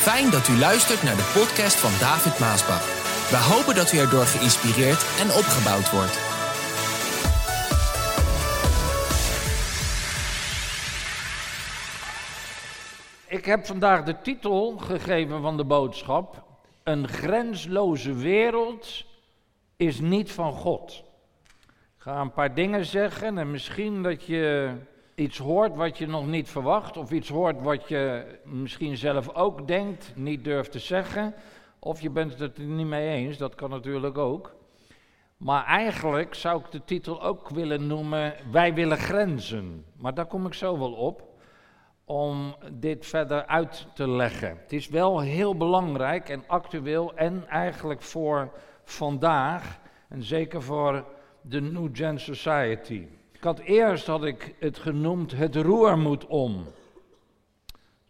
Fijn dat u luistert naar de podcast van David Maasbach. We hopen dat u erdoor geïnspireerd en opgebouwd wordt. Ik heb vandaag de titel gegeven van de boodschap: Een grensloze wereld is niet van God. Ik ga een paar dingen zeggen en misschien dat je iets hoort wat je nog niet verwacht, of iets hoort wat je misschien zelf ook denkt, niet durft te zeggen, of je bent het er niet mee eens, dat kan natuurlijk ook. Maar eigenlijk zou ik de titel ook willen noemen: Wij willen grenzen. Maar daar kom ik zo wel op om dit verder uit te leggen. Het is wel heel belangrijk en actueel en eigenlijk voor vandaag en zeker voor de New Gen Society. Ik had eerst had ik het genoemd het roer moet om.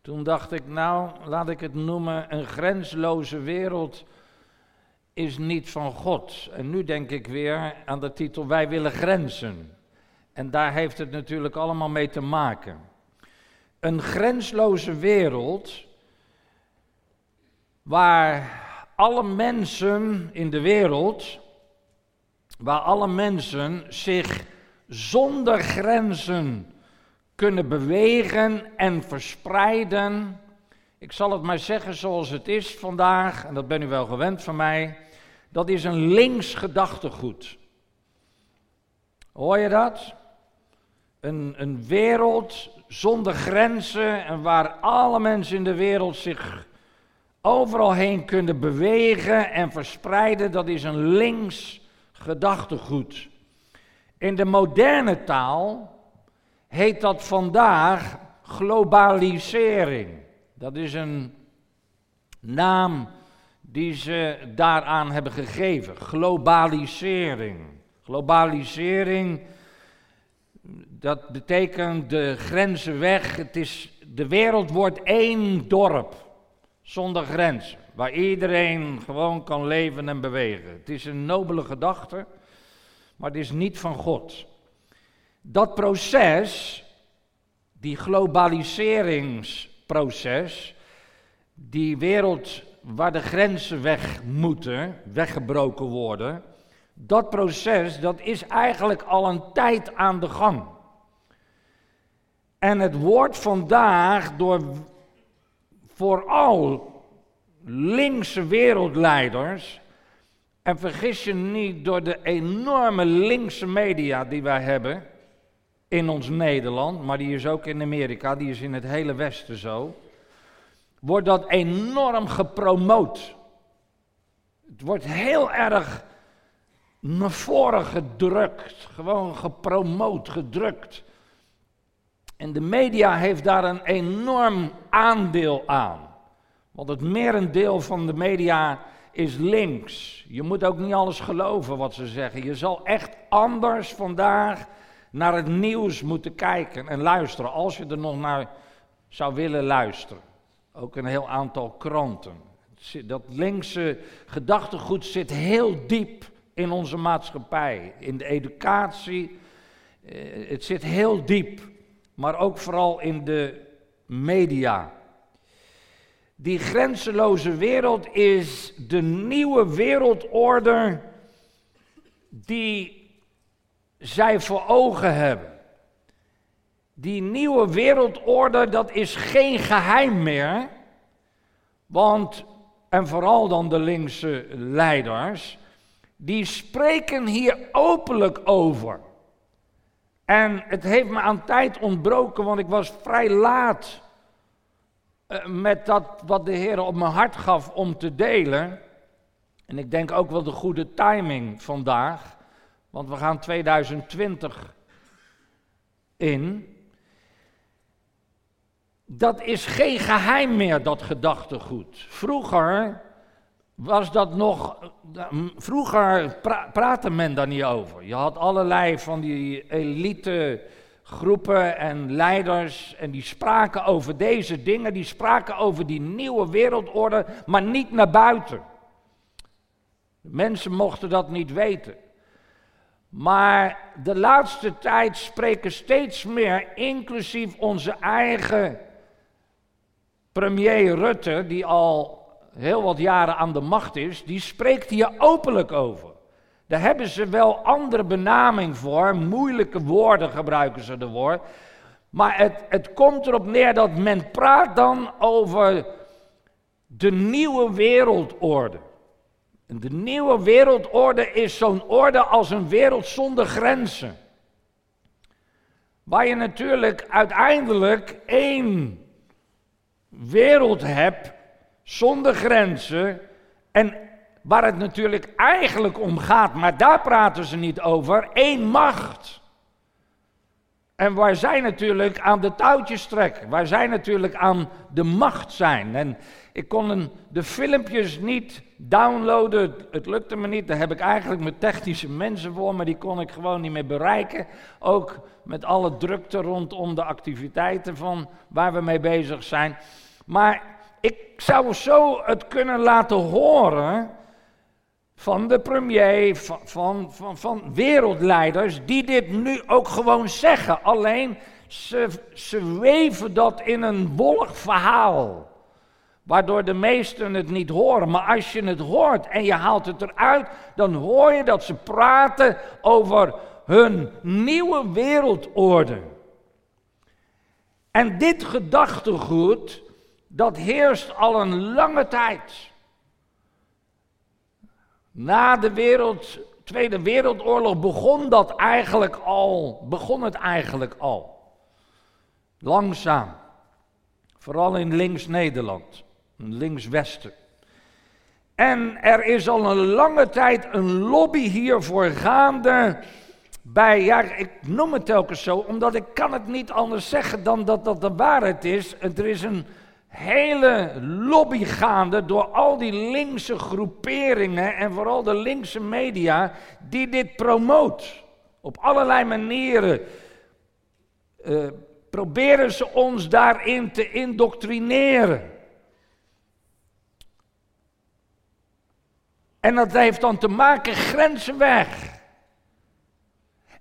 Toen dacht ik, nou, laat ik het noemen, een grensloze wereld is niet van God. En nu denk ik weer aan de titel Wij willen grenzen. En daar heeft het natuurlijk allemaal mee te maken. Een grensloze wereld waar alle mensen in de wereld, waar alle mensen zich zonder grenzen kunnen bewegen en verspreiden. Ik zal het maar zeggen zoals het is vandaag, en dat ben u wel gewend van mij. Dat is een links gedachtegoed. Hoor je dat? Een, een wereld zonder grenzen en waar alle mensen in de wereld zich overal heen kunnen bewegen en verspreiden, dat is een links gedachtegoed. In de moderne taal heet dat vandaag globalisering. Dat is een naam die ze daaraan hebben gegeven. Globalisering. Globalisering, dat betekent de grenzen weg. Het is, de wereld wordt één dorp zonder grenzen. Waar iedereen gewoon kan leven en bewegen. Het is een nobele gedachte maar het is niet van God. Dat proces, die globaliseringsproces, die wereld waar de grenzen weg moeten, weggebroken worden, dat proces, dat is eigenlijk al een tijd aan de gang. En het wordt vandaag door vooral linkse wereldleiders en vergis je niet door de enorme linkse media die wij hebben in ons Nederland, maar die is ook in Amerika, die is in het hele Westen zo, wordt dat enorm gepromoot. Het wordt heel erg naar voren gedrukt, gewoon gepromoot, gedrukt. En de media heeft daar een enorm aandeel aan. Want het merendeel van de media is links. Je moet ook niet alles geloven wat ze zeggen. Je zal echt anders vandaag naar het nieuws moeten kijken en luisteren, als je er nog naar zou willen luisteren. Ook een heel aantal kranten. Dat linkse gedachtegoed zit heel diep in onze maatschappij, in de educatie. Eh, het zit heel diep, maar ook vooral in de media. Die grenzeloze wereld is de nieuwe wereldorde die zij voor ogen hebben. Die nieuwe wereldorde, dat is geen geheim meer. Want, en vooral dan de linkse leiders, die spreken hier openlijk over. En het heeft me aan tijd ontbroken, want ik was vrij laat met dat wat de Heer op mijn hart gaf om te delen. En ik denk ook wel de goede timing vandaag, want we gaan 2020 in. Dat is geen geheim meer, dat gedachtegoed. Vroeger was dat nog. Vroeger praatte men daar niet over. Je had allerlei van die elite groepen en leiders en die spraken over deze dingen, die spraken over die nieuwe wereldorde, maar niet naar buiten. mensen mochten dat niet weten. Maar de laatste tijd spreken steeds meer, inclusief onze eigen premier Rutte, die al heel wat jaren aan de macht is, die spreekt hier openlijk over. Daar hebben ze wel andere benaming voor, moeilijke woorden gebruiken ze ervoor. Maar het, het komt erop neer dat men praat dan over de nieuwe wereldorde. De nieuwe wereldorde is zo'n orde als een wereld zonder grenzen. Waar je natuurlijk uiteindelijk één wereld hebt zonder grenzen. En waar het natuurlijk eigenlijk om gaat, maar daar praten ze niet over, één macht. En waar zij natuurlijk aan de touwtjes trekken, waar zij natuurlijk aan de macht zijn. En ik kon de filmpjes niet downloaden, het, lukte me niet. Daar heb ik eigenlijk mijn technische mensen voor, maar die kon ik gewoon niet meer bereiken. Ook met alle drukte rondom de activiteiten van waar we mee bezig zijn. Maar ik zou zo het kunnen laten horen van de premier, van, van, van, van, wereldleiders, die dit nu ook gewoon zeggen. Alleen ze, ze weven dat in een wollig verhaal. Waardoor de meesten het niet horen. Maar als je het hoort en je haalt het eruit, dan hoor je dat ze praten over hun nieuwe wereldorde. En dit gedachtegoed, dat heerst al een lange tijd. Na de wereld, Tweede Wereldoorlog begon dat eigenlijk al, begon het eigenlijk al. Langzaam. Vooral in links-Nederland, links-Westen. En er is al een lange tijd een lobby hiervoor gaande bij, ja, ik noem het telkens zo, omdat ik kan het niet anders zeggen dan dat dat de waarheid is. Er is een hele lobby gaande door al die linkse groeperingen en vooral de linkse media die dit promoot. Op allerlei manieren uh, proberen ze ons daarin te indoctrineren. En dat heeft dan te maken grenzen weg.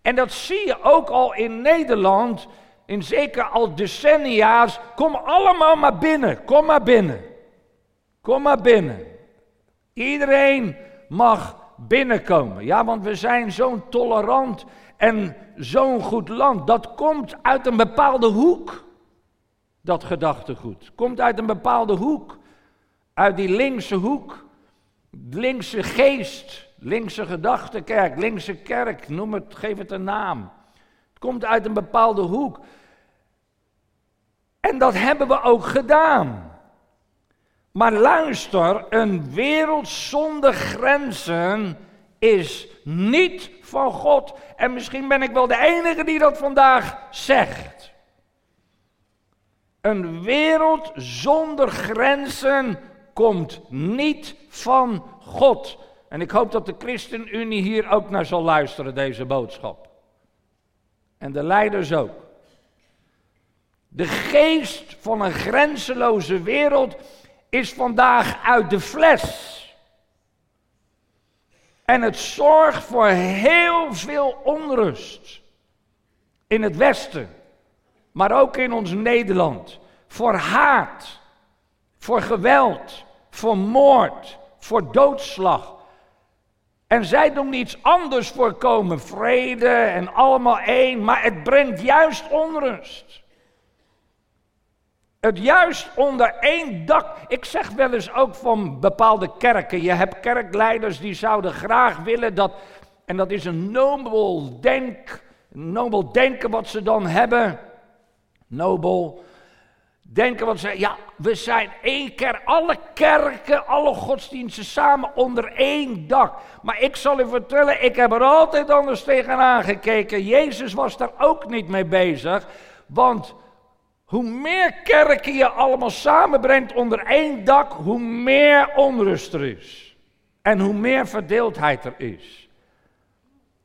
En dat zie je ook al in Nederland in zeker al decennia's, kom allemaal maar binnen, kom maar binnen. Kom maar binnen. Iedereen mag binnenkomen. Ja, want we zijn zo'n tolerant en zo'n goed land. Dat komt uit een bepaalde hoek. Dat gedachtegoed. Komt uit een bepaalde hoek. Uit die linkse hoek. Linkse geest. Linkse gedachtekerk. Linkse kerk. Noem het, geef het een naam. Het komt uit een bepaalde hoek. En dat hebben we ook gedaan. Maar luister, een wereld zonder grenzen is niet van God. En misschien ben ik wel de enige die dat vandaag zegt. Een wereld zonder grenzen komt niet van God. En ik hoop dat de ChristenUnie hier ook naar zal luisteren, deze boodschap. En de leiders ook. De geest van een grenzeloze wereld is vandaag uit de fles. En het zorgt voor heel veel onrust. In het Westen, maar ook in ons Nederland. Voor haat, voor geweld, voor moord, voor doodslag. En zij doen niets anders voorkomen, vrede en allemaal één, maar het brengt juist onrust. Het juist onder één dak. Ik zeg wel eens ook van bepaalde kerken. Je hebt kerkleiders die zouden graag willen dat. En dat is een nobel, denk, nobel denken wat ze dan hebben. Nobel denken wat ze. Ja, we zijn één kerk. Alle kerken, alle godsdiensten samen onder één dak. Maar ik zal u vertellen, ik heb er altijd anders tegenaan gekeken. Jezus was daar ook niet mee bezig. Want hoe meer kerken je allemaal samenbrengt onder één dak, hoe meer onrust er is. En hoe meer verdeeldheid er is.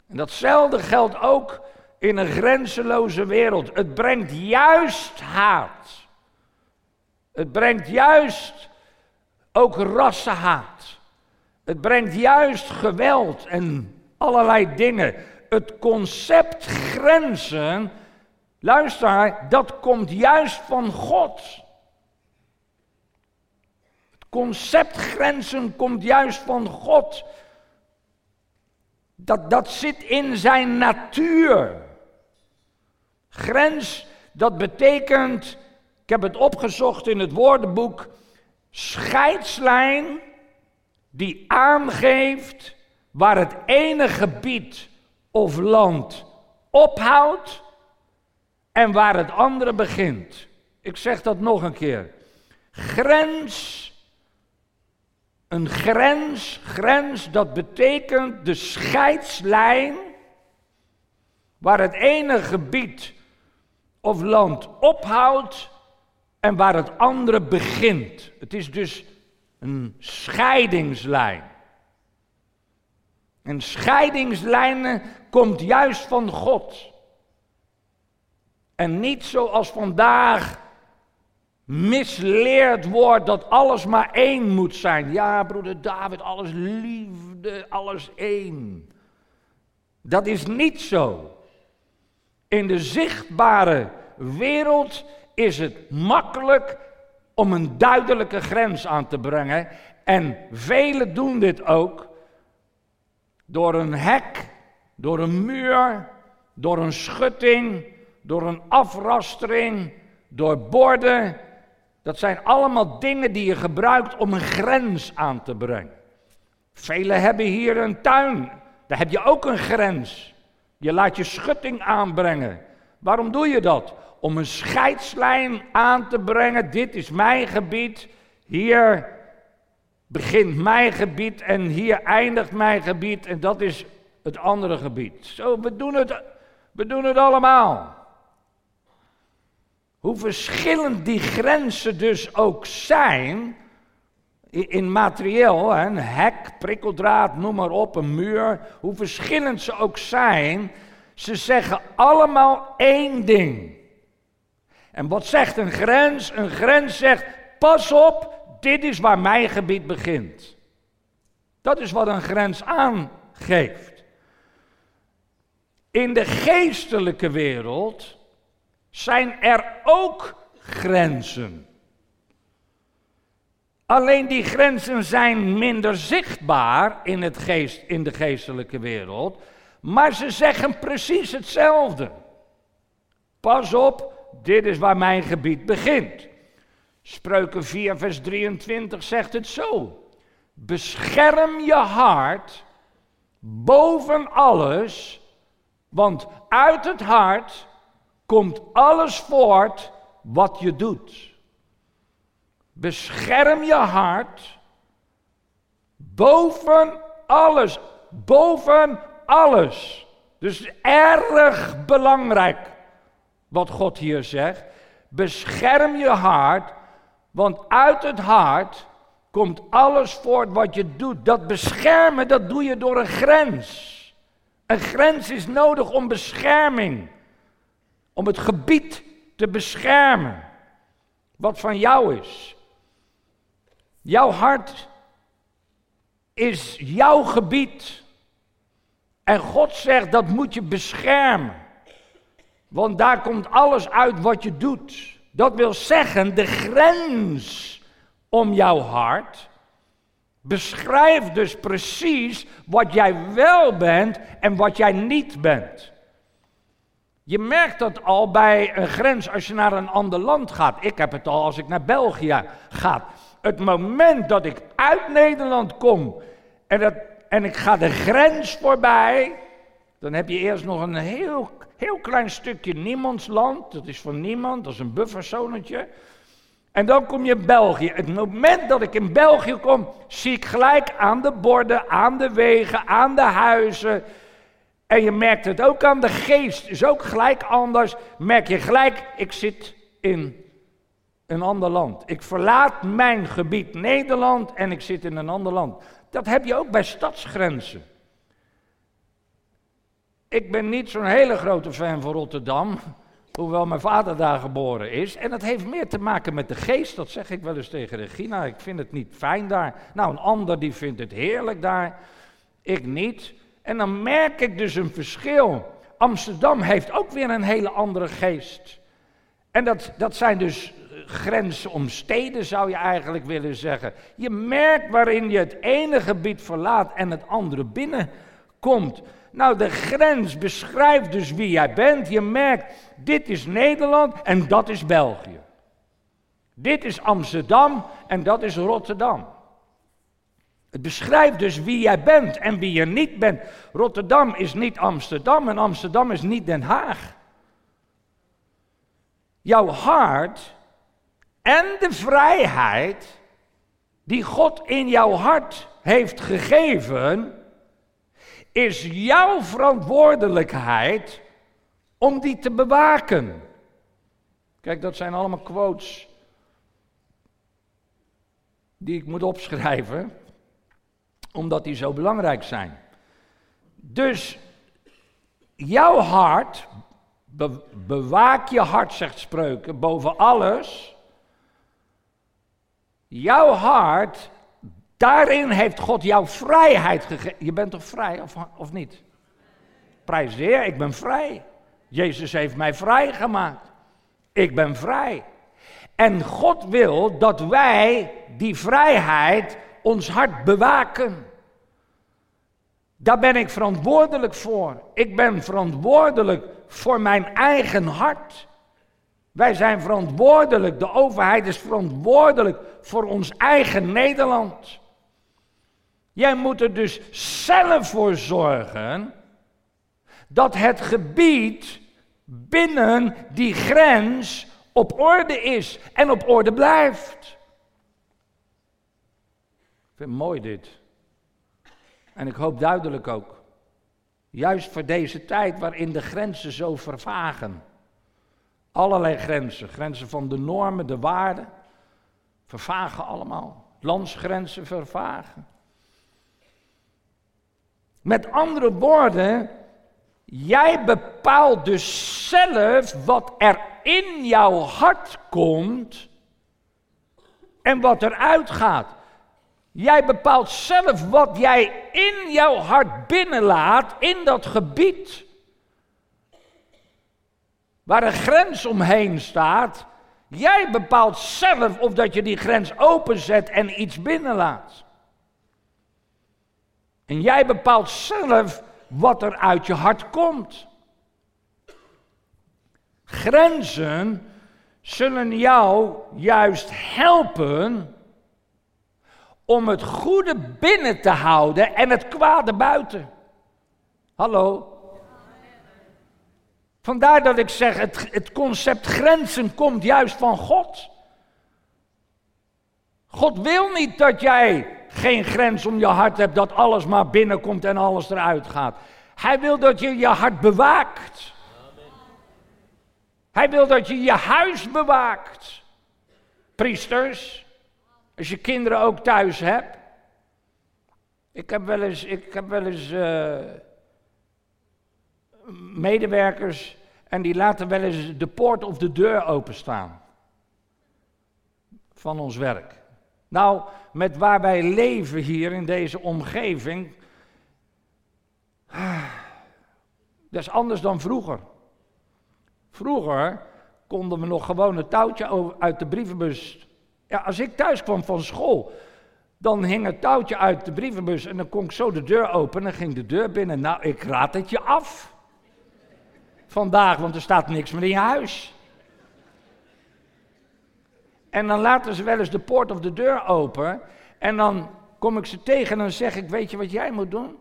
En datzelfde geldt ook in een grenzeloze wereld. Het brengt juist haat. Het brengt juist ook rassenhaat. Het brengt juist geweld en allerlei dingen. Het concept grenzen Luister, dat komt juist van God. concept grenzen komt juist van God. Dat, dat zit in zijn natuur. Grens, dat betekent, ik heb het opgezocht in het woordenboek, scheidslijn die aangeeft waar het ene gebied of land ophoudt en waar het andere begint. Ik zeg dat nog een keer. Grens, een grens, grens, dat betekent de scheidslijn waar het ene gebied of land ophoudt en waar het andere begint. Het is dus een scheidingslijn. En scheidingslijnen komt juist van God. En niet zoals vandaag misleerd wordt dat alles maar één moet zijn. Ja, broeder David, alles liefde, alles één. Dat is niet zo. In de zichtbare wereld is het makkelijk om een duidelijke grens aan te brengen. En velen doen dit ook door een hek, door een muur, door een schutting, door een afrastering, door borden. Dat zijn allemaal dingen die je gebruikt om een grens aan te brengen. Velen hebben hier een tuin, daar heb je ook een grens. Je laat je schutting aanbrengen. Waarom doe je dat? Om een scheidslijn aan te brengen. Dit is mijn gebied. Hier begint mijn gebied en hier eindigt mijn gebied en dat is het andere gebied. Zo, we doen het, we doen het allemaal. Hoe verschillend die grenzen dus ook zijn, in materieel, een hek, prikkeldraad, noem maar op, een muur, hoe verschillend ze ook zijn, ze zeggen allemaal één ding. En wat zegt een grens? Een grens zegt, pas op, dit is waar mijn gebied begint. Dat is wat een grens aangeeft. In de geestelijke wereld zijn er ook grenzen. Alleen die grenzen zijn minder zichtbaar in, het geest, in de geestelijke wereld, maar ze zeggen precies hetzelfde. Pas op, dit is waar mijn gebied begint. Spreuken 4, vers 23 zegt het zo. Bescherm je hart boven alles, want uit het hart komt alles voort wat je doet. Bescherm je hart boven alles, boven alles. Dus erg belangrijk wat God hier zegt. Bescherm je hart want uit het hart komt alles voort wat je doet. Dat beschermen, dat doe je door een grens. Een grens is nodig om bescherming. Om het gebied te beschermen. Wat van jou is. Jouw hart is jouw gebied. En God zegt dat moet je beschermen. Want daar komt alles uit wat je doet. Dat wil zeggen, de grens om jouw hart beschrijft dus precies wat jij wel bent en wat jij niet bent. Je merkt dat al bij een grens als je naar een ander land gaat. Ik heb het al als ik naar België ga. Het moment dat ik uit Nederland kom en, dat, en ik ga de grens voorbij, dan heb je eerst nog een heel Heel klein stukje niemandsland, dat is van niemand, dat is een bufferzonetje. En dan kom je in België. Het moment dat ik in België kom, zie ik gelijk aan de borden, aan de wegen, aan de huizen. En je merkt het ook aan de geest, is ook gelijk anders. Merk je gelijk, ik zit in een ander land. Ik verlaat mijn gebied Nederland en ik zit in een ander land. Dat heb je ook bij stadsgrenzen. Ik ben niet zo'n hele grote fan van Rotterdam, hoewel mijn vader daar geboren is. En dat heeft meer te maken met de geest, dat zeg ik wel eens tegen Regina. Ik vind het niet fijn daar. Nou, een ander die vindt het heerlijk daar, ik niet. En dan merk ik dus een verschil. Amsterdam heeft ook weer een hele andere geest. En dat, dat zijn dus grenzen om steden, zou je eigenlijk willen zeggen. Je merkt waarin je het ene gebied verlaat en het andere binnenkomt. Nou, de grens beschrijft dus wie jij bent. Je merkt, dit is Nederland en dat is België. Dit is Amsterdam en dat is Rotterdam. Het beschrijft dus wie jij bent en wie je niet bent. Rotterdam is niet Amsterdam en Amsterdam is niet Den Haag. Jouw hart en de vrijheid die God in jouw hart heeft gegeven, is jouw verantwoordelijkheid om die te bewaken. Kijk, dat zijn allemaal quotes die ik moet opschrijven, omdat die zo belangrijk zijn. Dus jouw hart, bewaak je hart, zegt spreuken, boven alles. Jouw hart, daarin heeft God jouw vrijheid gegeven. Je bent toch vrij of, of niet? Prijs ik ben vrij. Jezus heeft mij vrijgemaakt. Ik ben vrij. En God wil dat wij die vrijheid ons hart bewaken. Daar ben ik verantwoordelijk voor. Ik ben verantwoordelijk voor mijn eigen hart. Wij zijn verantwoordelijk, de overheid is verantwoordelijk voor ons eigen Nederland. Jij moet er dus zelf voor zorgen dat het gebied binnen die grens op orde is en op orde blijft. Ik vind het mooi dit. En ik hoop duidelijk ook. Juist voor deze tijd waarin de grenzen zo vervagen. Allerlei grenzen, grenzen van de normen, de waarden, vervagen allemaal. Landsgrenzen vervagen. Met andere woorden, jij bepaalt dus zelf wat er in jouw hart komt en wat eruit gaat. Jij bepaalt zelf wat jij in jouw hart binnenlaat in dat gebied. Waar een grens omheen staat. Jij bepaalt zelf of dat je die grens openzet en iets binnenlaat. En jij bepaalt zelf wat er uit je hart komt. Grenzen zullen jou juist helpen om het goede binnen te houden en het kwade buiten. Hallo? Vandaar dat ik zeg, het, het concept grenzen komt juist van God. God wil niet dat jij geen grens om je hart hebt, dat alles maar binnenkomt en alles eruit gaat. Hij wil dat je je hart bewaakt. Hij wil dat je je huis bewaakt. Priesters, als je kinderen ook thuis hebt. Ik heb wel eens, ik heb wel eens uh, medewerkers en die laten wel eens de poort of de deur openstaan. Van ons werk. Nou, met waar wij leven hier in deze omgeving. Dat is anders dan vroeger. Vroeger konden we nog gewoon een touwtje uit de brievenbus. Ja, als ik thuis kwam van school, dan hing het touwtje uit de brievenbus en dan kon ik zo de deur openen en ging de deur binnen. Nou, ik raad het je af. Vandaag, want er staat niks meer in je huis. En dan laten ze wel eens de poort of de deur open. En dan kom ik ze tegen en dan zeg ik, weet je wat jij moet doen?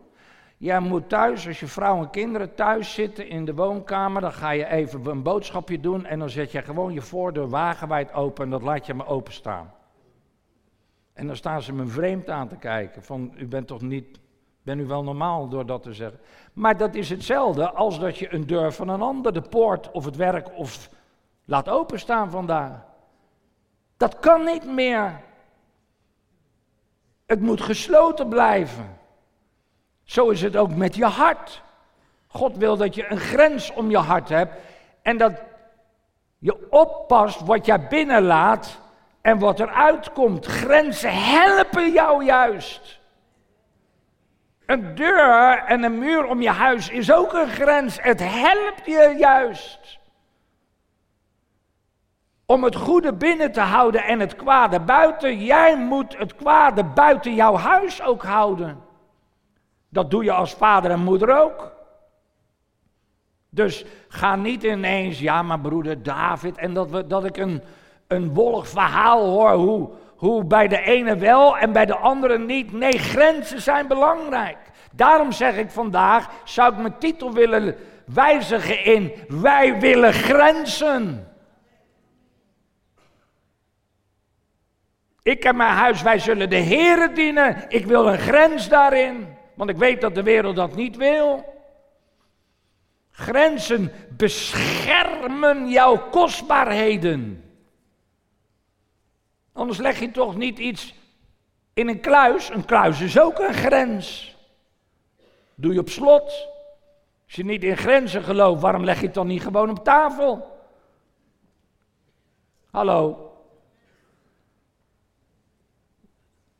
Jij moet thuis, als je vrouw en kinderen thuis zitten in de woonkamer, dan ga je even een boodschapje doen en dan zet je gewoon je voordeur wagenwijd open en dat laat je me openstaan. En dan staan ze me vreemd aan te kijken, van u bent toch niet, ben u wel normaal door dat te zeggen. Maar dat is hetzelfde als dat je een deur van een ander, de poort of het werk of laat openstaan vandaar. Dat kan niet meer. Het moet gesloten blijven. Zo is het ook met je hart. God wil dat je een grens om je hart hebt en dat je oppast wat jij binnenlaat en wat eruit komt. Grenzen helpen jou juist. Een deur en een muur om je huis is ook een grens. Het helpt je juist. om het goede binnen te houden en het kwade buiten. Jij moet het kwade buiten jouw huis ook houden. Dat doe je als vader en moeder ook. Dus ga niet ineens, ja maar broeder David, en dat, we, dat ik een, een wollig verhaal hoor, hoe, hoe bij de ene wel en bij de andere niet. Nee, grenzen zijn belangrijk. Daarom zeg ik vandaag, zou ik mijn titel willen wijzigen in, wij willen grenzen. Ik heb mijn huis, wij zullen de Heren dienen. Ik wil een grens daarin, want ik weet dat de wereld dat niet wil. Grenzen beschermen jouw kostbaarheden. Anders leg je toch niet iets in een kluis. Een kluis is ook een grens. Doe je op slot. Als je niet in grenzen gelooft, waarom leg je het dan niet gewoon op tafel? Hallo.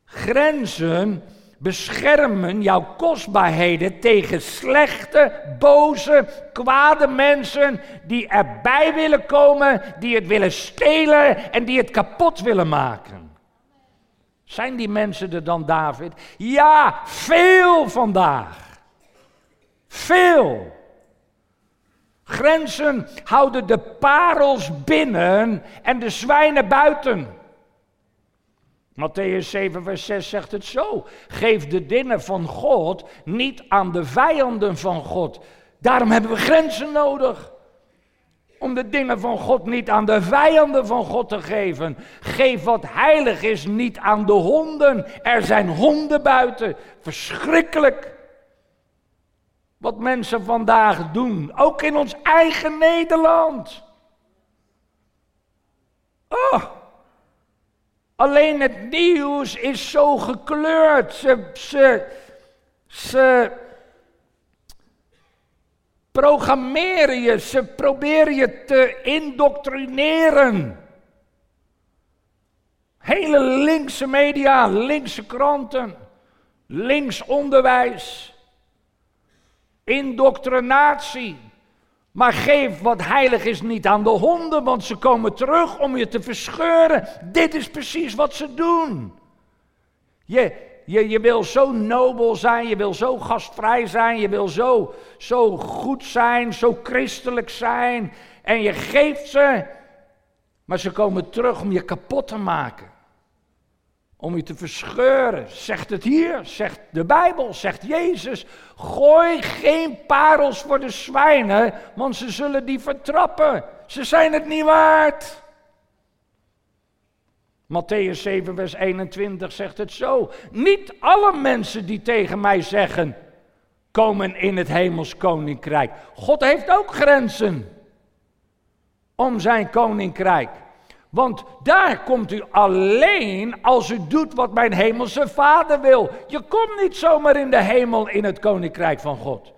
Grenzen beschermen jouw kostbaarheden tegen slechte, boze, kwade mensen die erbij willen komen, die het willen stelen en die het kapot willen maken. Zijn die mensen er dan, David? Ja, veel vandaag. Veel. Grenzen houden de parels binnen en de zwijnen buiten. Matthäus 7, vers 6 zegt het zo. Geef de dingen van God niet aan de vijanden van God. Daarom hebben we grenzen nodig. Om de dingen van God niet aan de vijanden van God te geven. Geef wat heilig is niet aan de honden. Er zijn honden buiten. Verschrikkelijk. Wat mensen vandaag doen. Ook in ons eigen Nederland. Oh. Alleen het nieuws is zo gekleurd. Ze, ze, programmeren je, ze proberen je te indoctrineren. Hele linkse media, linkse kranten, links onderwijs, indoctrinatie. Maar geef wat heilig is niet aan de honden, want ze komen terug om je te verscheuren. Dit is precies wat ze doen. Je, je, je wil zo nobel zijn, je wil zo gastvrij zijn, je wil zo, zo goed zijn, zo christelijk zijn. En je geeft ze, maar ze komen terug om je kapot te maken om je te verscheuren. Zegt het hier, zegt de Bijbel, zegt Jezus. Gooi geen parels voor de zwijnen, want ze zullen die vertrappen. Ze zijn het niet waard. Matthäus 7, vers 21 zegt het zo. Niet alle mensen die tegen mij zeggen, komen in het hemels koninkrijk. God heeft ook grenzen om zijn koninkrijk. Want daar komt u alleen als u doet wat mijn hemelse vader wil. Je komt niet zomaar in de hemel in het koninkrijk van God.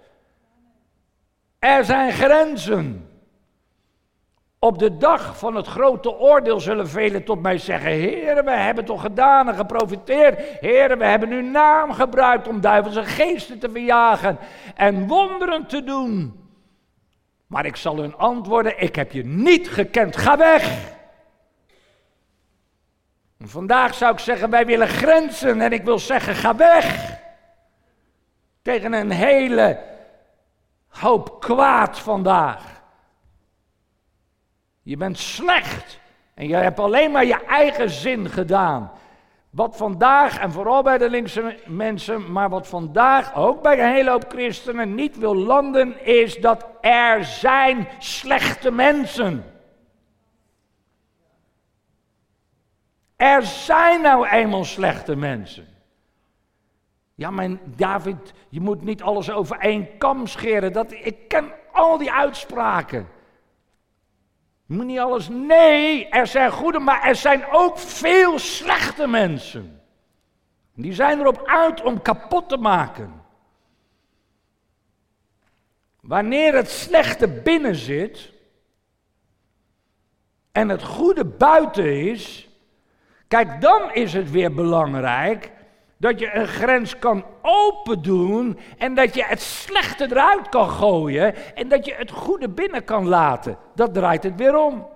Er zijn grenzen. Op de dag van het grote oordeel zullen velen tot mij zeggen: Heren, we hebben toch gedaan en geprofiteerd. Heren, we hebben uw naam gebruikt om duivelse geesten te verjagen en wonderen te doen. Maar ik zal hun antwoorden: Ik heb je niet gekend, ga weg. Vandaag zou ik zeggen, wij willen grenzen en ik wil zeggen, ga weg. Tegen een hele hoop kwaad vandaag. Je bent slecht en je hebt alleen maar je eigen zin gedaan. Wat vandaag, en vooral bij de linkse mensen, maar wat vandaag ook bij een hele hoop christenen niet wil landen, is dat er zijn slechte mensen. Er zijn nou eenmaal slechte mensen. Ja, mijn David, je moet niet alles over één kam scheren. Dat, ik ken al die uitspraken. Je moet niet alles. Nee, er zijn goede, maar er zijn ook veel slechte mensen. Die zijn erop uit om kapot te maken. Wanneer het slechte binnen zit en het goede buiten is, Kijk, dan is het weer belangrijk dat je een grens kan open doen en dat je het slechte eruit kan gooien en dat je het goede binnen kan laten. Dat draait het weer om.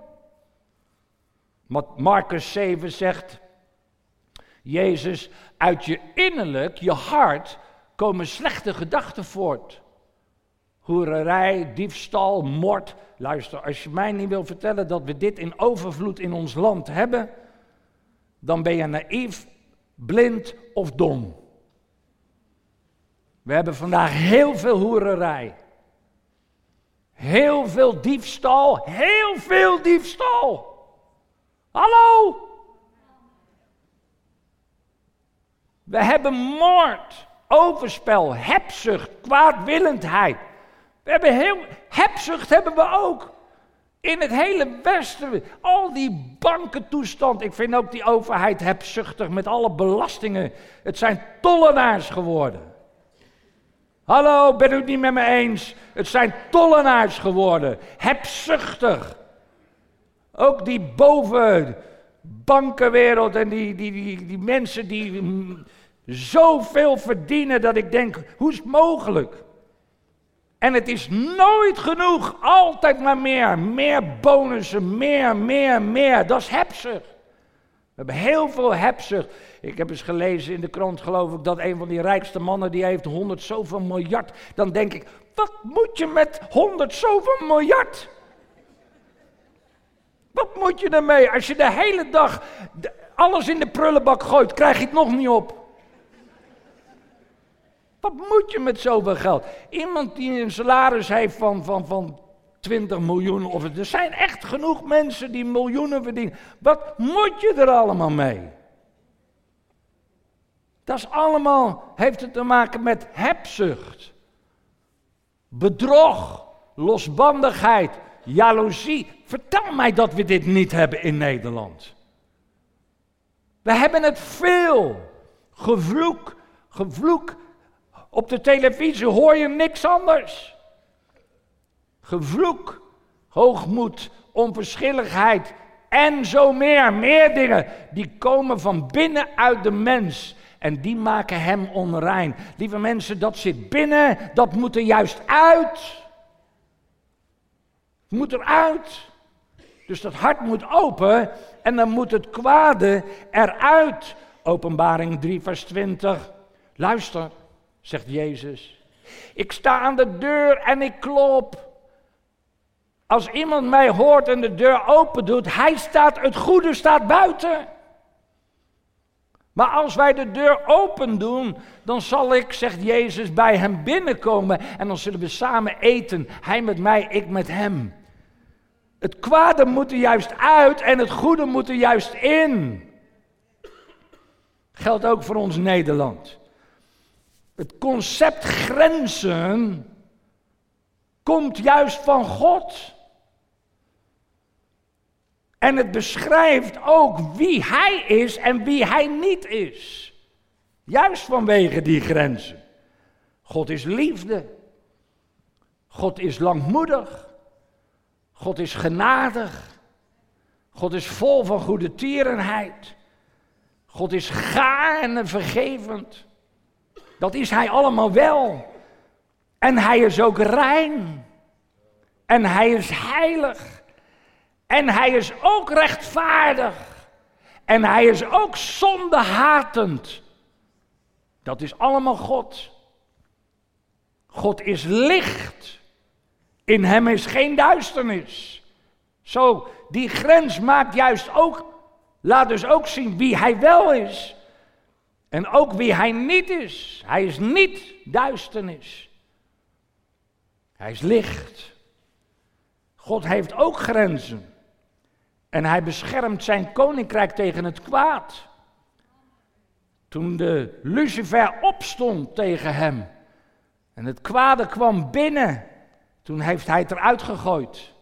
Marcus 7 zegt, Jezus, uit je innerlijk, je hart, komen slechte gedachten voort. Hoererij, diefstal, moord. Luister, als je mij niet wil vertellen dat we dit in overvloed in ons land hebben, dan ben je naïef, blind of dom. We hebben vandaag heel veel hoererij. Heel veel diefstal, heel veel diefstal. Hallo? We hebben moord, overspel, hebzucht, kwaadwillendheid. We hebben heel, hebzucht hebben we ook. In het hele Westen, al die bankentoestand. Ik vind ook die overheid hebzuchtig met alle belastingen. Het zijn tollenaars geworden. Hallo, ben u het niet met me eens? Het zijn tollenaars geworden, hebzuchtig. Ook die boven bankenwereld en die, die, die, die mensen die zoveel verdienen dat ik denk, hoe is het mogelijk? En het is nooit genoeg, altijd maar meer. Meer bonussen, meer, meer, meer. Dat is hebzucht. We hebben heel veel hebzucht. Ik heb eens gelezen in de krant, geloof ik, dat een van die rijkste mannen, die heeft honderd zoveel miljard. Dan denk ik, wat moet je met honderd zoveel miljard? Wat moet je ermee? Als je de hele dag alles in de prullenbak gooit, krijg je het nog niet op. Wat moet je met zoveel geld? Iemand die een salaris heeft van, van, van 20 miljoen, of er zijn echt genoeg mensen die miljoenen verdienen. Wat moet je er allemaal mee? Dat is allemaal, heeft het te maken met hebzucht, bedrog, losbandigheid, jaloezie. Vertel mij dat we dit niet hebben in Nederland. We hebben het veel. Gevloek, gevloek. Op de televisie hoor je niks anders. Gevloek, hoogmoed, onverschilligheid en zo meer. Meer dingen die komen van binnenuit de mens. En die maken hem onrein. Lieve mensen, dat zit binnen, dat moet er juist uit. Moet eruit. Dus dat hart moet open en dan moet het kwade eruit. Openbaring 3, vers 20. Luister, zegt Jezus. Ik sta aan de deur en ik klop. Als iemand mij hoort en de deur open doet, hij staat, het goede staat buiten. Maar als wij de deur open doen, dan zal ik, zegt Jezus, bij hem binnenkomen en dan zullen we samen eten. Hij met mij, ik met hem. Het kwade moet er juist uit en het goede moet er juist in. Geldt ook voor ons Nederland. Het concept grenzen komt juist van God. En het beschrijft ook wie hij is en wie hij niet is. Juist vanwege die grenzen. God is liefde. God is langmoedig. God is genadig. God is vol van goede tierenheid. God is gaar en vergevend. Dat is hij allemaal wel. En hij is ook rein. En hij is heilig. En hij is ook rechtvaardig. En hij is ook zondehatend. Dat is allemaal God. God is licht. In hem is geen duisternis. Zo, die grens maakt juist ook, laat dus ook zien wie hij wel is. En ook wie hij niet is. Hij is niet duisternis. Hij is licht. God heeft ook grenzen. En hij beschermt zijn koninkrijk tegen het kwaad. Toen de Lucifer opstond tegen hem en het kwade kwam binnen, toen heeft hij het eruit gegooid.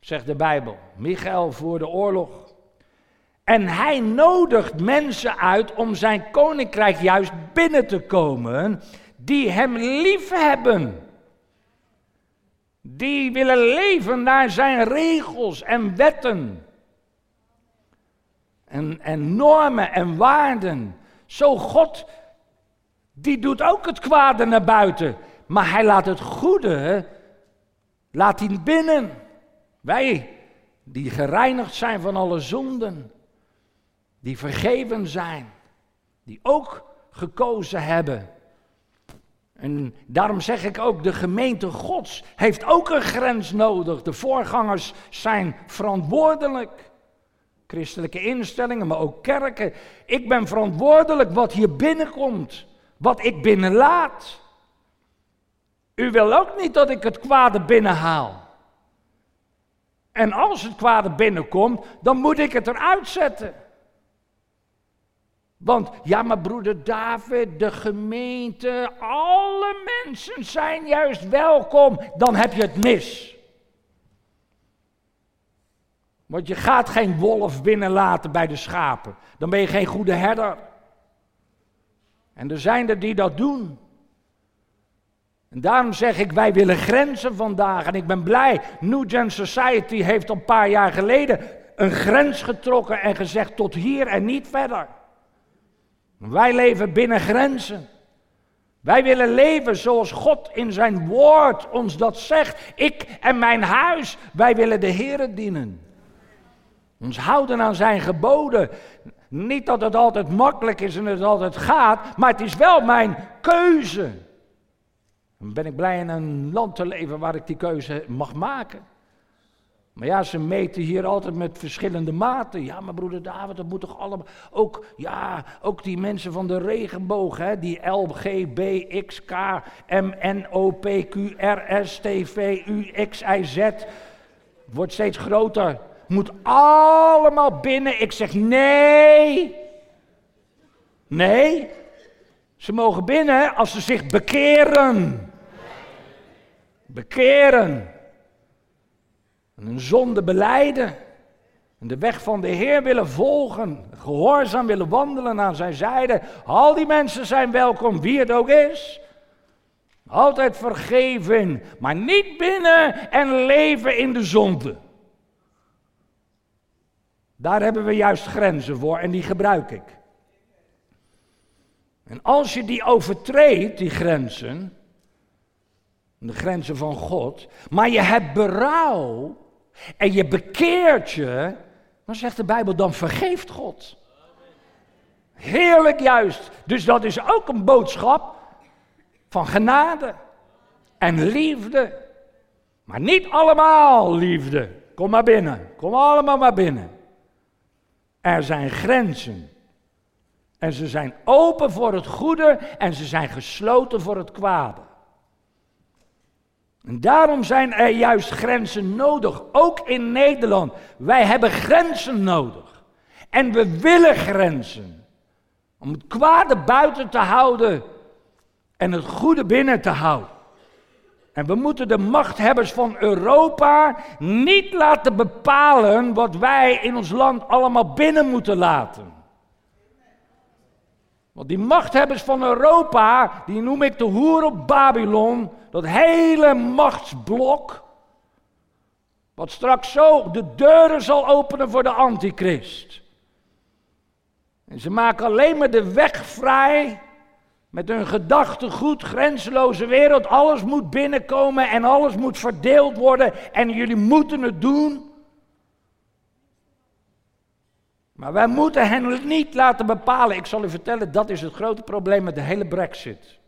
Zegt de Bijbel. Michael voor de oorlog. En hij nodigt mensen uit om zijn koninkrijk juist binnen te komen, die hem lief hebben. Die willen leven naar zijn regels en wetten. En, en normen en waarden. Zo God, die doet ook het kwade naar buiten. Maar hij laat het goede, laat hij binnen. Wij, die gereinigd zijn van alle zonden, die vergeven zijn, die ook gekozen hebben. En daarom zeg ik ook, de gemeente Gods heeft ook een grens nodig. De voorgangers zijn verantwoordelijk. Christelijke instellingen, maar ook kerken. Ik ben verantwoordelijk wat hier binnenkomt, wat ik binnenlaat. U wil ook niet dat ik het kwade binnenhaal. En als het kwade binnenkomt, dan moet ik het eruit zetten. Want ja, maar broeder David, de gemeente, alle mensen zijn juist welkom. Dan heb je het mis. Want je gaat geen wolf binnenlaten bij de schapen. Dan ben je geen goede herder. En er zijn er die dat doen. En daarom zeg ik, wij willen grenzen vandaag. En ik ben blij, New Gen Society heeft een paar jaar geleden een grens getrokken en gezegd tot hier en niet verder. Wij leven binnen grenzen. Wij willen leven zoals God in zijn woord ons dat zegt. Ik en mijn huis, wij willen de Heer dienen. Ons houden aan zijn geboden. Niet dat het altijd makkelijk is en het altijd gaat, maar het is wel mijn keuze. Dan ben ik blij in een land te leven waar ik die keuze mag maken. Maar ja, ze meten hier altijd met verschillende maten. Ja, maar broeder David, dat moet toch allemaal. Ook, ja, ook die mensen van de regenboog, hè, die L, G, B, X, K, M, N, O, P, Q, R, S, T, V, U, X, Y, Z. Wordt steeds groter. Moet allemaal binnen. Ik zeg nee. Nee. Ze mogen binnen als ze zich bekeren. Bekeren. En een zonde beleiden. En de weg van de Heer willen volgen. Gehoorzaam willen wandelen aan zijn zijde. Al die mensen zijn welkom, wie het ook is. Altijd vergeven, maar niet binnen en leven in de zonde. Daar hebben we juist grenzen voor en die gebruik ik. En als je die overtreedt, die grenzen, de grenzen van God, maar je hebt berouw en je bekeert je, dan zegt de Bijbel, dan vergeeft God. Heerlijk juist. Dus dat is ook een boodschap van genade en liefde. Maar niet allemaal liefde. Kom maar binnen. Kom allemaal maar binnen. Er zijn grenzen. En ze zijn open voor het goede en ze zijn gesloten voor het kwade. En daarom zijn er juist grenzen nodig, ook in Nederland. Wij hebben grenzen nodig. En we willen grenzen. Om het kwade buiten te houden en het goede binnen te houden. En we moeten de machthebbers van Europa niet laten bepalen wat wij in ons land allemaal binnen moeten laten. Want die machthebbers van Europa, die noem ik de hoer op Babylon, dat hele machtsblok, wat straks zo de deuren zal openen voor de antichrist. En ze maken alleen maar de weg vrij met hun gedachtegoed, grenzeloze wereld. Alles moet binnenkomen en alles moet verdeeld worden en jullie moeten het doen. Maar wij moeten hen niet laten bepalen. Ik zal u vertellen, dat is het grote probleem met de hele brexit.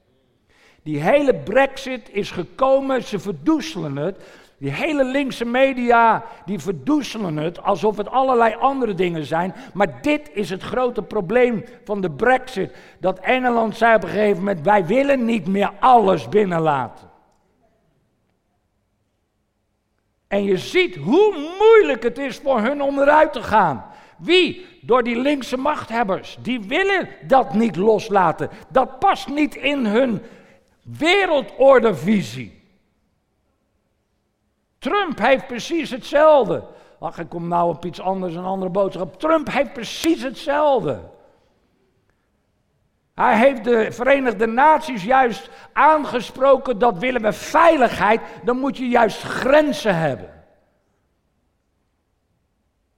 Die hele brexit is gekomen, ze verdoezelen het. Die hele linkse media, die verdoezelen het alsof het allerlei andere dingen zijn. Maar dit is het grote probleem van de brexit. Dat Engeland zei op een gegeven moment, wij willen niet meer alles binnenlaten. En je ziet hoe moeilijk het is voor hun om eruit te gaan. Wie? Door die linkse machthebbers. Die willen dat niet loslaten. Dat past niet in hun wereldordevisie. Trump heeft precies hetzelfde. Ach, ik kom nou op iets anders, een andere boodschap. Trump heeft precies hetzelfde. Hij heeft de Verenigde Naties juist aangesproken dat willen we veiligheid, dan moet je juist grenzen hebben.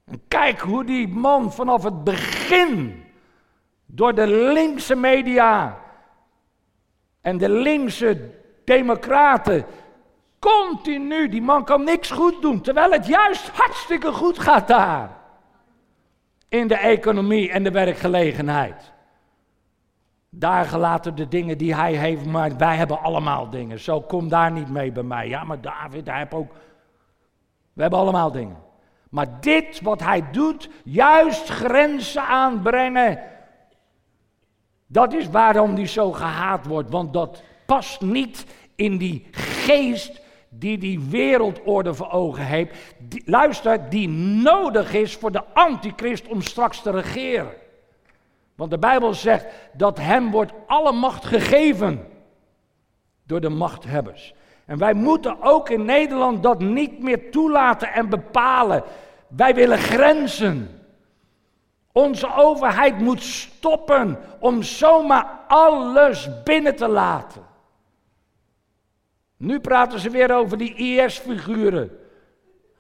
En kijk hoe die man vanaf het begin door de linkse media en de linkse democraten Continu, die man kan niks goed doen, terwijl het juist hartstikke goed gaat daar. In de economie en de werkgelegenheid. Daar gelaten de dingen die hij heeft, maar wij hebben allemaal dingen. Zo kom daar niet mee bij mij. Ja, maar David, hij heeft ook. We hebben allemaal dingen. Maar dit wat hij doet, juist grenzen aanbrengen. Dat is waarom hij zo gehaat wordt. Want dat past niet in die geest die die wereldorde voor ogen heeft. luister, die nodig is voor de antichrist om straks te regeren. Want de Bijbel zegt dat hem wordt alle macht gegeven door de machthebbers. En wij moeten ook in Nederland dat niet meer toelaten en bepalen. Wij willen grenzen. Onze overheid moet stoppen om zomaar alles binnen te laten. Nu praten ze weer over die IS-figuren.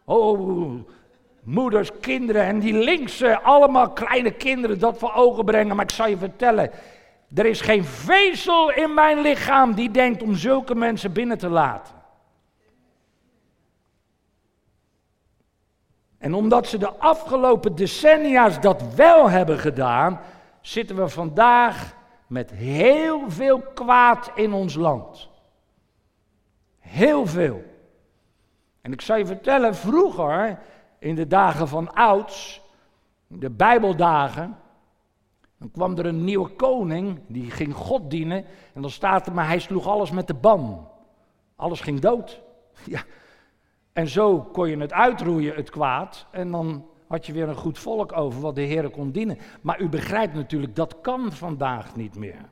Oh, moeders, kinderen en die linkse, allemaal kleine kinderen dat voor ogen brengen. Maar ik zal je vertellen, er is geen vezel in mijn lichaam die denkt om zulke mensen binnen te laten. En omdat ze de afgelopen decennia's dat wel hebben gedaan, zitten we vandaag met heel veel kwaad in ons land. Heel veel. En ik zal je vertellen, vroeger, in de dagen van ouds, de Bijbeldagen, dan kwam er een nieuwe koning, die ging God dienen. En dan staat er, maar hij sloeg alles met de ban. Alles ging dood. Ja. En zo kon je het uitroeien, het kwaad. En dan had je weer een goed volk over wat de Heer kon dienen. Maar u begrijpt natuurlijk, dat kan vandaag niet meer.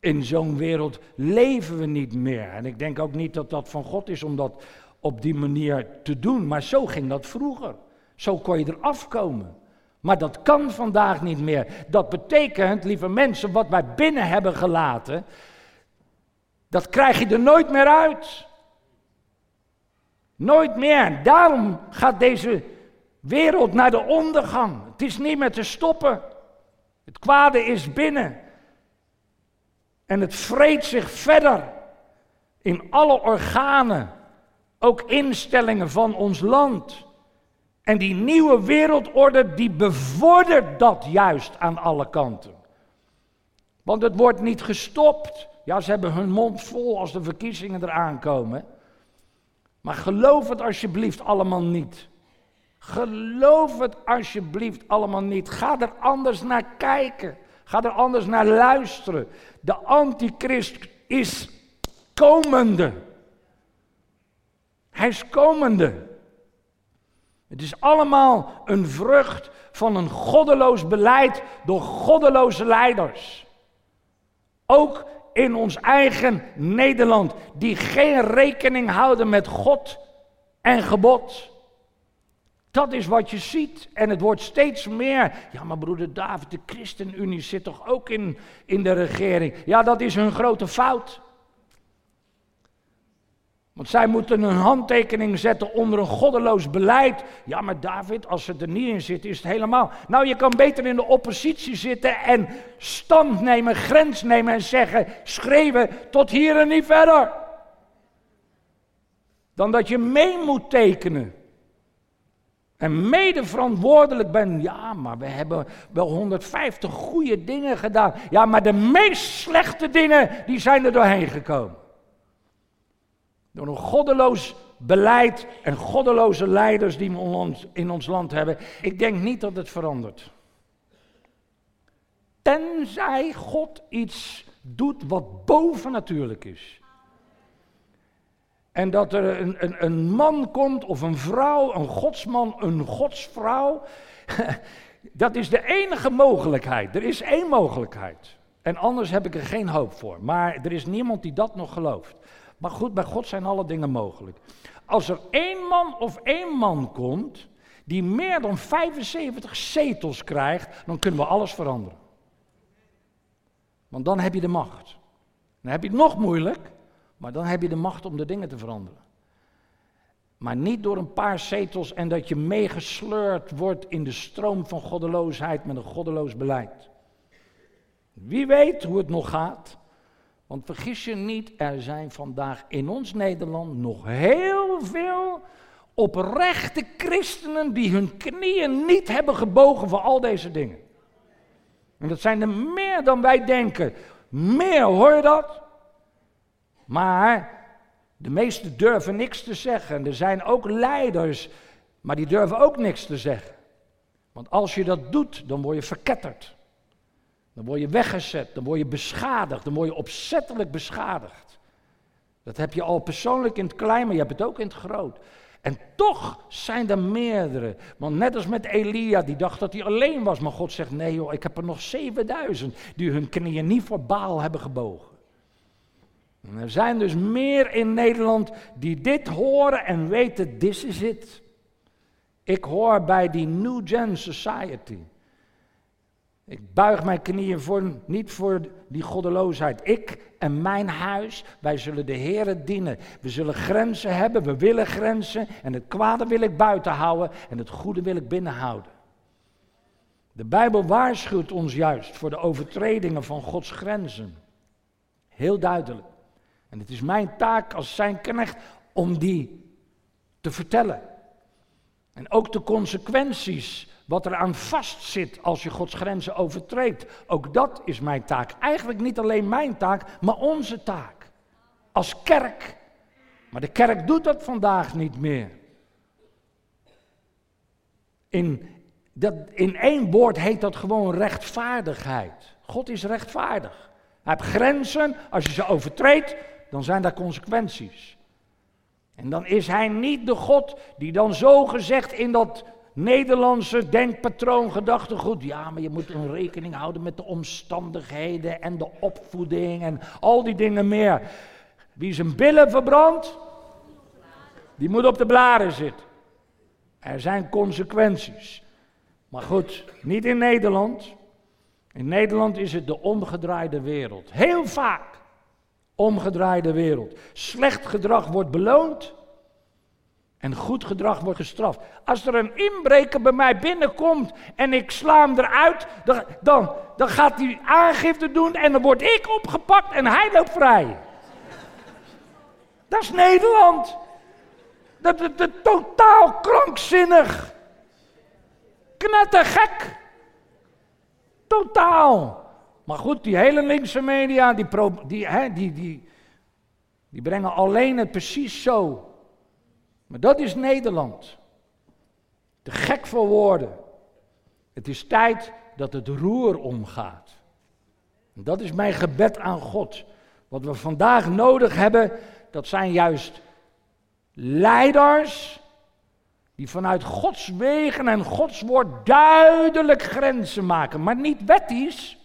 In zo'n wereld leven we niet meer. En ik denk ook niet dat dat van God is om dat op die manier te doen. Maar zo ging dat vroeger. Zo kon je eraf komen. Maar dat kan vandaag niet meer. Dat betekent, lieve mensen, wat wij binnen hebben gelaten, dat krijg je er nooit meer uit. Nooit meer. Daarom gaat deze wereld naar de ondergang. Het is niet meer te stoppen. Het kwade is binnen. En het vreet zich verder in alle organen, ook instellingen van ons land. En die nieuwe wereldorde, die bevordert dat juist aan alle kanten. Want het wordt niet gestopt. Ja, ze hebben hun mond vol als de verkiezingen eraan komen. Maar geloof het alsjeblieft allemaal niet. Geloof het alsjeblieft allemaal niet. Ga er anders naar kijken. Ga er anders naar luisteren. De antichrist is komende. Hij is komende. Het is allemaal een vrucht van een goddeloos beleid door goddeloze leiders. Ook in ons eigen Nederland, die geen rekening houden met God en gebod. Dat is wat je ziet. En het wordt steeds meer. Ja, maar broeder David, de ChristenUnie zit toch ook in, in de regering? Ja, dat is hun grote fout. Want zij moeten een handtekening zetten onder een goddeloos beleid. Ja, maar David, als ze er niet in zit, is het helemaal. Nou, je kan beter in de oppositie zitten en stand nemen, grens nemen en zeggen: schreeuwen tot hier en niet verder. Dan dat je mee moet tekenen. En mede verantwoordelijk. Ja, maar we hebben wel 150 goede dingen gedaan. Ja, maar de meest slechte dingen, die zijn er doorheen gekomen. Door een goddeloos beleid en goddeloze leiders die we in ons land hebben. Ik denk niet dat het verandert. Tenzij God iets doet wat bovennatuurlijk is. En dat er een, een, een man komt of een vrouw, een godsman, een godsvrouw. Dat is de enige mogelijkheid. Er is één mogelijkheid. En anders heb ik er geen hoop voor. Maar er is niemand die dat nog gelooft. Maar goed, bij God zijn alle dingen mogelijk. Als er één man of één man komt die meer dan 75 zetels krijgt, dan kunnen we alles veranderen. Want dan heb je de macht. Dan heb je het nog moeilijk, maar dan heb je de macht om de dingen te veranderen. Maar niet door een paar zetels en dat je meegesleurd wordt in de stroom van goddeloosheid met een goddeloos beleid. Wie weet hoe het nog gaat. Want vergis je niet, er zijn vandaag in ons Nederland nog heel veel oprechte christenen die hun knieën niet hebben gebogen voor al deze dingen. En dat zijn er meer dan wij denken. Meer, hoor je dat? Maar de meesten durven niks te zeggen. Er zijn ook leiders, maar die durven ook niks te zeggen. Want als je dat doet, dan word je verketterd. Dan word je weggezet, dan word je beschadigd, dan word je opzettelijk beschadigd. Dat heb je al persoonlijk in het klein, maar je hebt het ook in het groot. En toch zijn er meerdere. Want net als met Elia, die dacht dat hij alleen was. Maar God zegt, nee joh, ik heb er nog 7000 die hun knieën niet voor Baal hebben gebogen. En er zijn dus meer in Nederland die dit horen en weten, this is it. Ik hoor bij die New Gen Society. Ik buig mijn knieën voor, niet voor die goddeloosheid. Ik en mijn huis, wij zullen de Heer dienen. We zullen grenzen hebben, we willen grenzen. En het kwade wil ik buiten houden en het goede wil ik binnenhouden. De Bijbel waarschuwt ons juist voor de overtredingen van Gods grenzen. Heel duidelijk. En het is mijn taak als zijn knecht om die te vertellen. En ook de consequenties, wat er aan vastzit als je Gods grenzen overtreedt. Ook dat is mijn taak. Eigenlijk niet alleen mijn taak, maar onze taak. Als kerk. Maar de kerk doet dat vandaag niet meer. In, dat, in één woord heet dat gewoon rechtvaardigheid. God is rechtvaardig. Hij heeft grenzen. Als je ze overtreedt, dan zijn daar consequenties. En dan is hij niet de God die dan zo gezegd in dat Nederlandse denkpatroon, gedachtegoed. Ja, maar je moet een rekening houden met de omstandigheden en de opvoeding en al die dingen meer. Wie zijn billen verbrandt, die moet op de blaren zitten. Er zijn consequenties. Maar goed, niet in Nederland. In Nederland is het de omgedraaide wereld. Heel vaak omgedraaide wereld. Slecht gedrag wordt beloond en goed gedrag wordt gestraft. Als er een inbreker bij mij binnenkomt en ik sla hem eruit, dan, dan, dan gaat hij aangifte doen en dan word ik opgepakt en hij loopt vrij. Dat is Nederland. Dat is totaal krankzinnig. Knettergek. Totaal. Maar goed, die hele linkse media, die, die, hè, die, die, die brengen alleen het precies zo. Maar dat is Nederland. Te gek voor woorden. Het is tijd dat het roer omgaat. En dat is mijn gebed aan God. Wat we vandaag nodig hebben, dat zijn juist leiders die vanuit Gods wegen en Gods woord duidelijk grenzen maken, maar niet wettisch.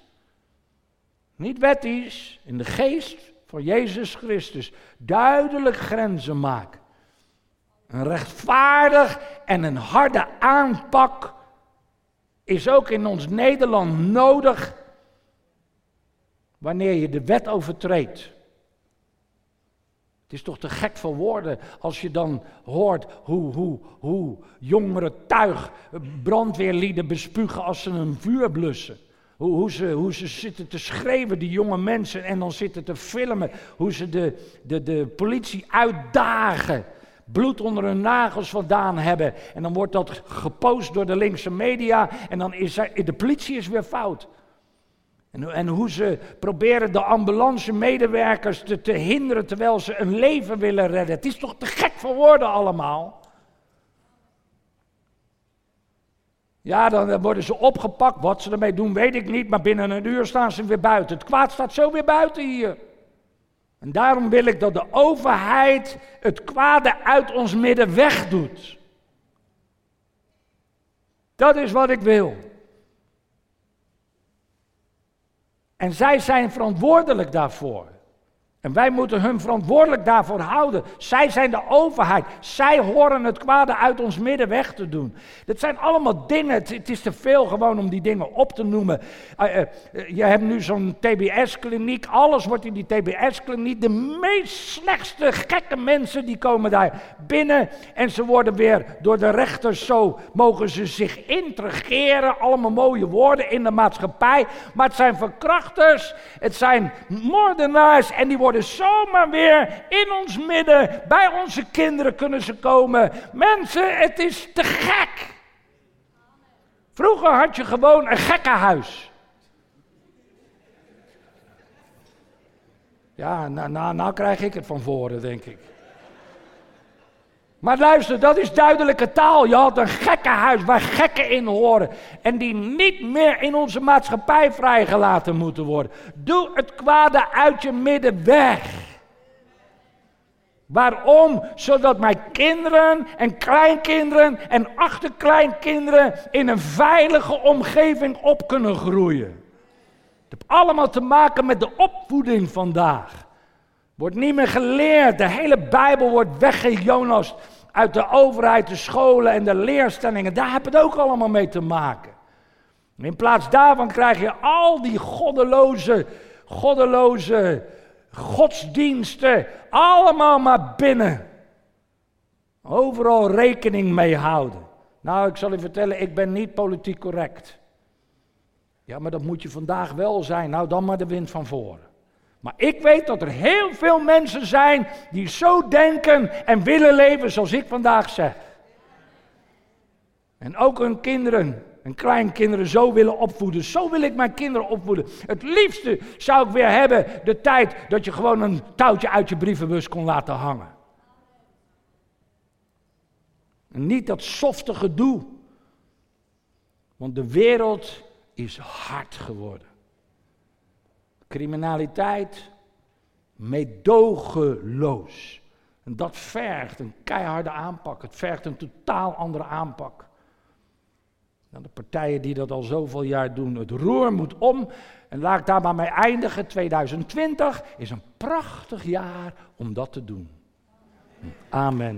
Niet wettisch, in de geest van Jezus Christus. Duidelijk grenzen maken. Een rechtvaardig en een harde aanpak is ook in ons Nederland nodig wanneer je de wet overtreedt. Het is toch te gek voor woorden als je dan hoort hoe, hoe, hoe jongeren tuig brandweerlieden bespugen als ze een vuur blussen. Hoe, hoe, ze, hoe ze zitten te schreeuwen, die jonge mensen, en dan zitten te filmen. Hoe ze de, de, de politie uitdagen. Bloed onder hun nagels vandaan hebben. En dan wordt dat gepost door de linkse media. En dan is de politie is weer fout. En, en hoe ze proberen de ambulance medewerkers te, te hinderen terwijl ze een leven willen redden. Het is toch te gek voor woorden allemaal. Ja, dan worden ze opgepakt. Wat ze ermee doen, weet ik niet. Maar binnen een uur staan ze weer buiten. Het kwaad staat zo weer buiten hier. En daarom wil ik dat de overheid het kwade uit ons midden wegdoet. Dat is wat ik wil. En zij zijn verantwoordelijk daarvoor. En wij moeten hun verantwoordelijk daarvoor houden. Zij zijn de overheid. Zij horen het kwade uit ons midden weg te doen. Dat zijn allemaal dingen. Het, is te veel gewoon om die dingen op te noemen. Uh, uh, je hebt nu zo'n TBS-kliniek. Alles wordt in die TBS-kliniek. De meest slechtste, gekke mensen die komen daar binnen. En ze worden weer door de rechters zo. Mogen ze zich integreren. Allemaal mooie woorden in de maatschappij. Maar het zijn verkrachters. Het zijn moordenaars. En die worden zomaar weer in ons midden, bij onze kinderen kunnen ze komen. Mensen, het is te gek. Vroeger had je gewoon een gekkenhuis. Ja, nou, nou krijg ik het van voren, denk ik. Maar luister, dat is duidelijke taal. Je had een gekkenhuis waar gekken in horen. En die niet meer in onze maatschappij vrijgelaten moeten worden. Doe het kwade uit je midden weg. Waarom? Zodat mijn kinderen en kleinkinderen en achterkleinkinderen in een veilige omgeving op kunnen groeien. Het heeft allemaal te maken met de opvoeding vandaag. Wordt niet meer geleerd. De hele Bijbel wordt weggejonast uit de overheid, de scholen en de leerstellingen. Daar heeft het ook allemaal mee te maken. In plaats daarvan krijg je al die goddeloze, goddeloze godsdiensten allemaal maar binnen. Overal rekening mee houden. Nou, ik zal je vertellen, ik ben niet politiek correct. Ja, maar dat moet je vandaag wel zijn. Nou, dan maar de wind van voren. Maar ik weet dat er heel veel mensen zijn die zo denken en willen leven zoals ik vandaag zeg. En ook hun kinderen en kleinkinderen zo willen opvoeden. Zo wil ik mijn kinderen opvoeden. Het liefste zou ik weer hebben de tijd dat je gewoon een touwtje uit je brievenbus kon laten hangen. En niet dat softe gedoe. Want de wereld is hard geworden. Criminaliteit, medogeloos. En dat vergt een keiharde aanpak. Het vergt een totaal andere aanpak. Nou, de partijen die dat al zoveel jaar doen, het roer moet om. En laat ik daar maar mee eindigen. 2020 is een prachtig jaar om dat te doen. Amen.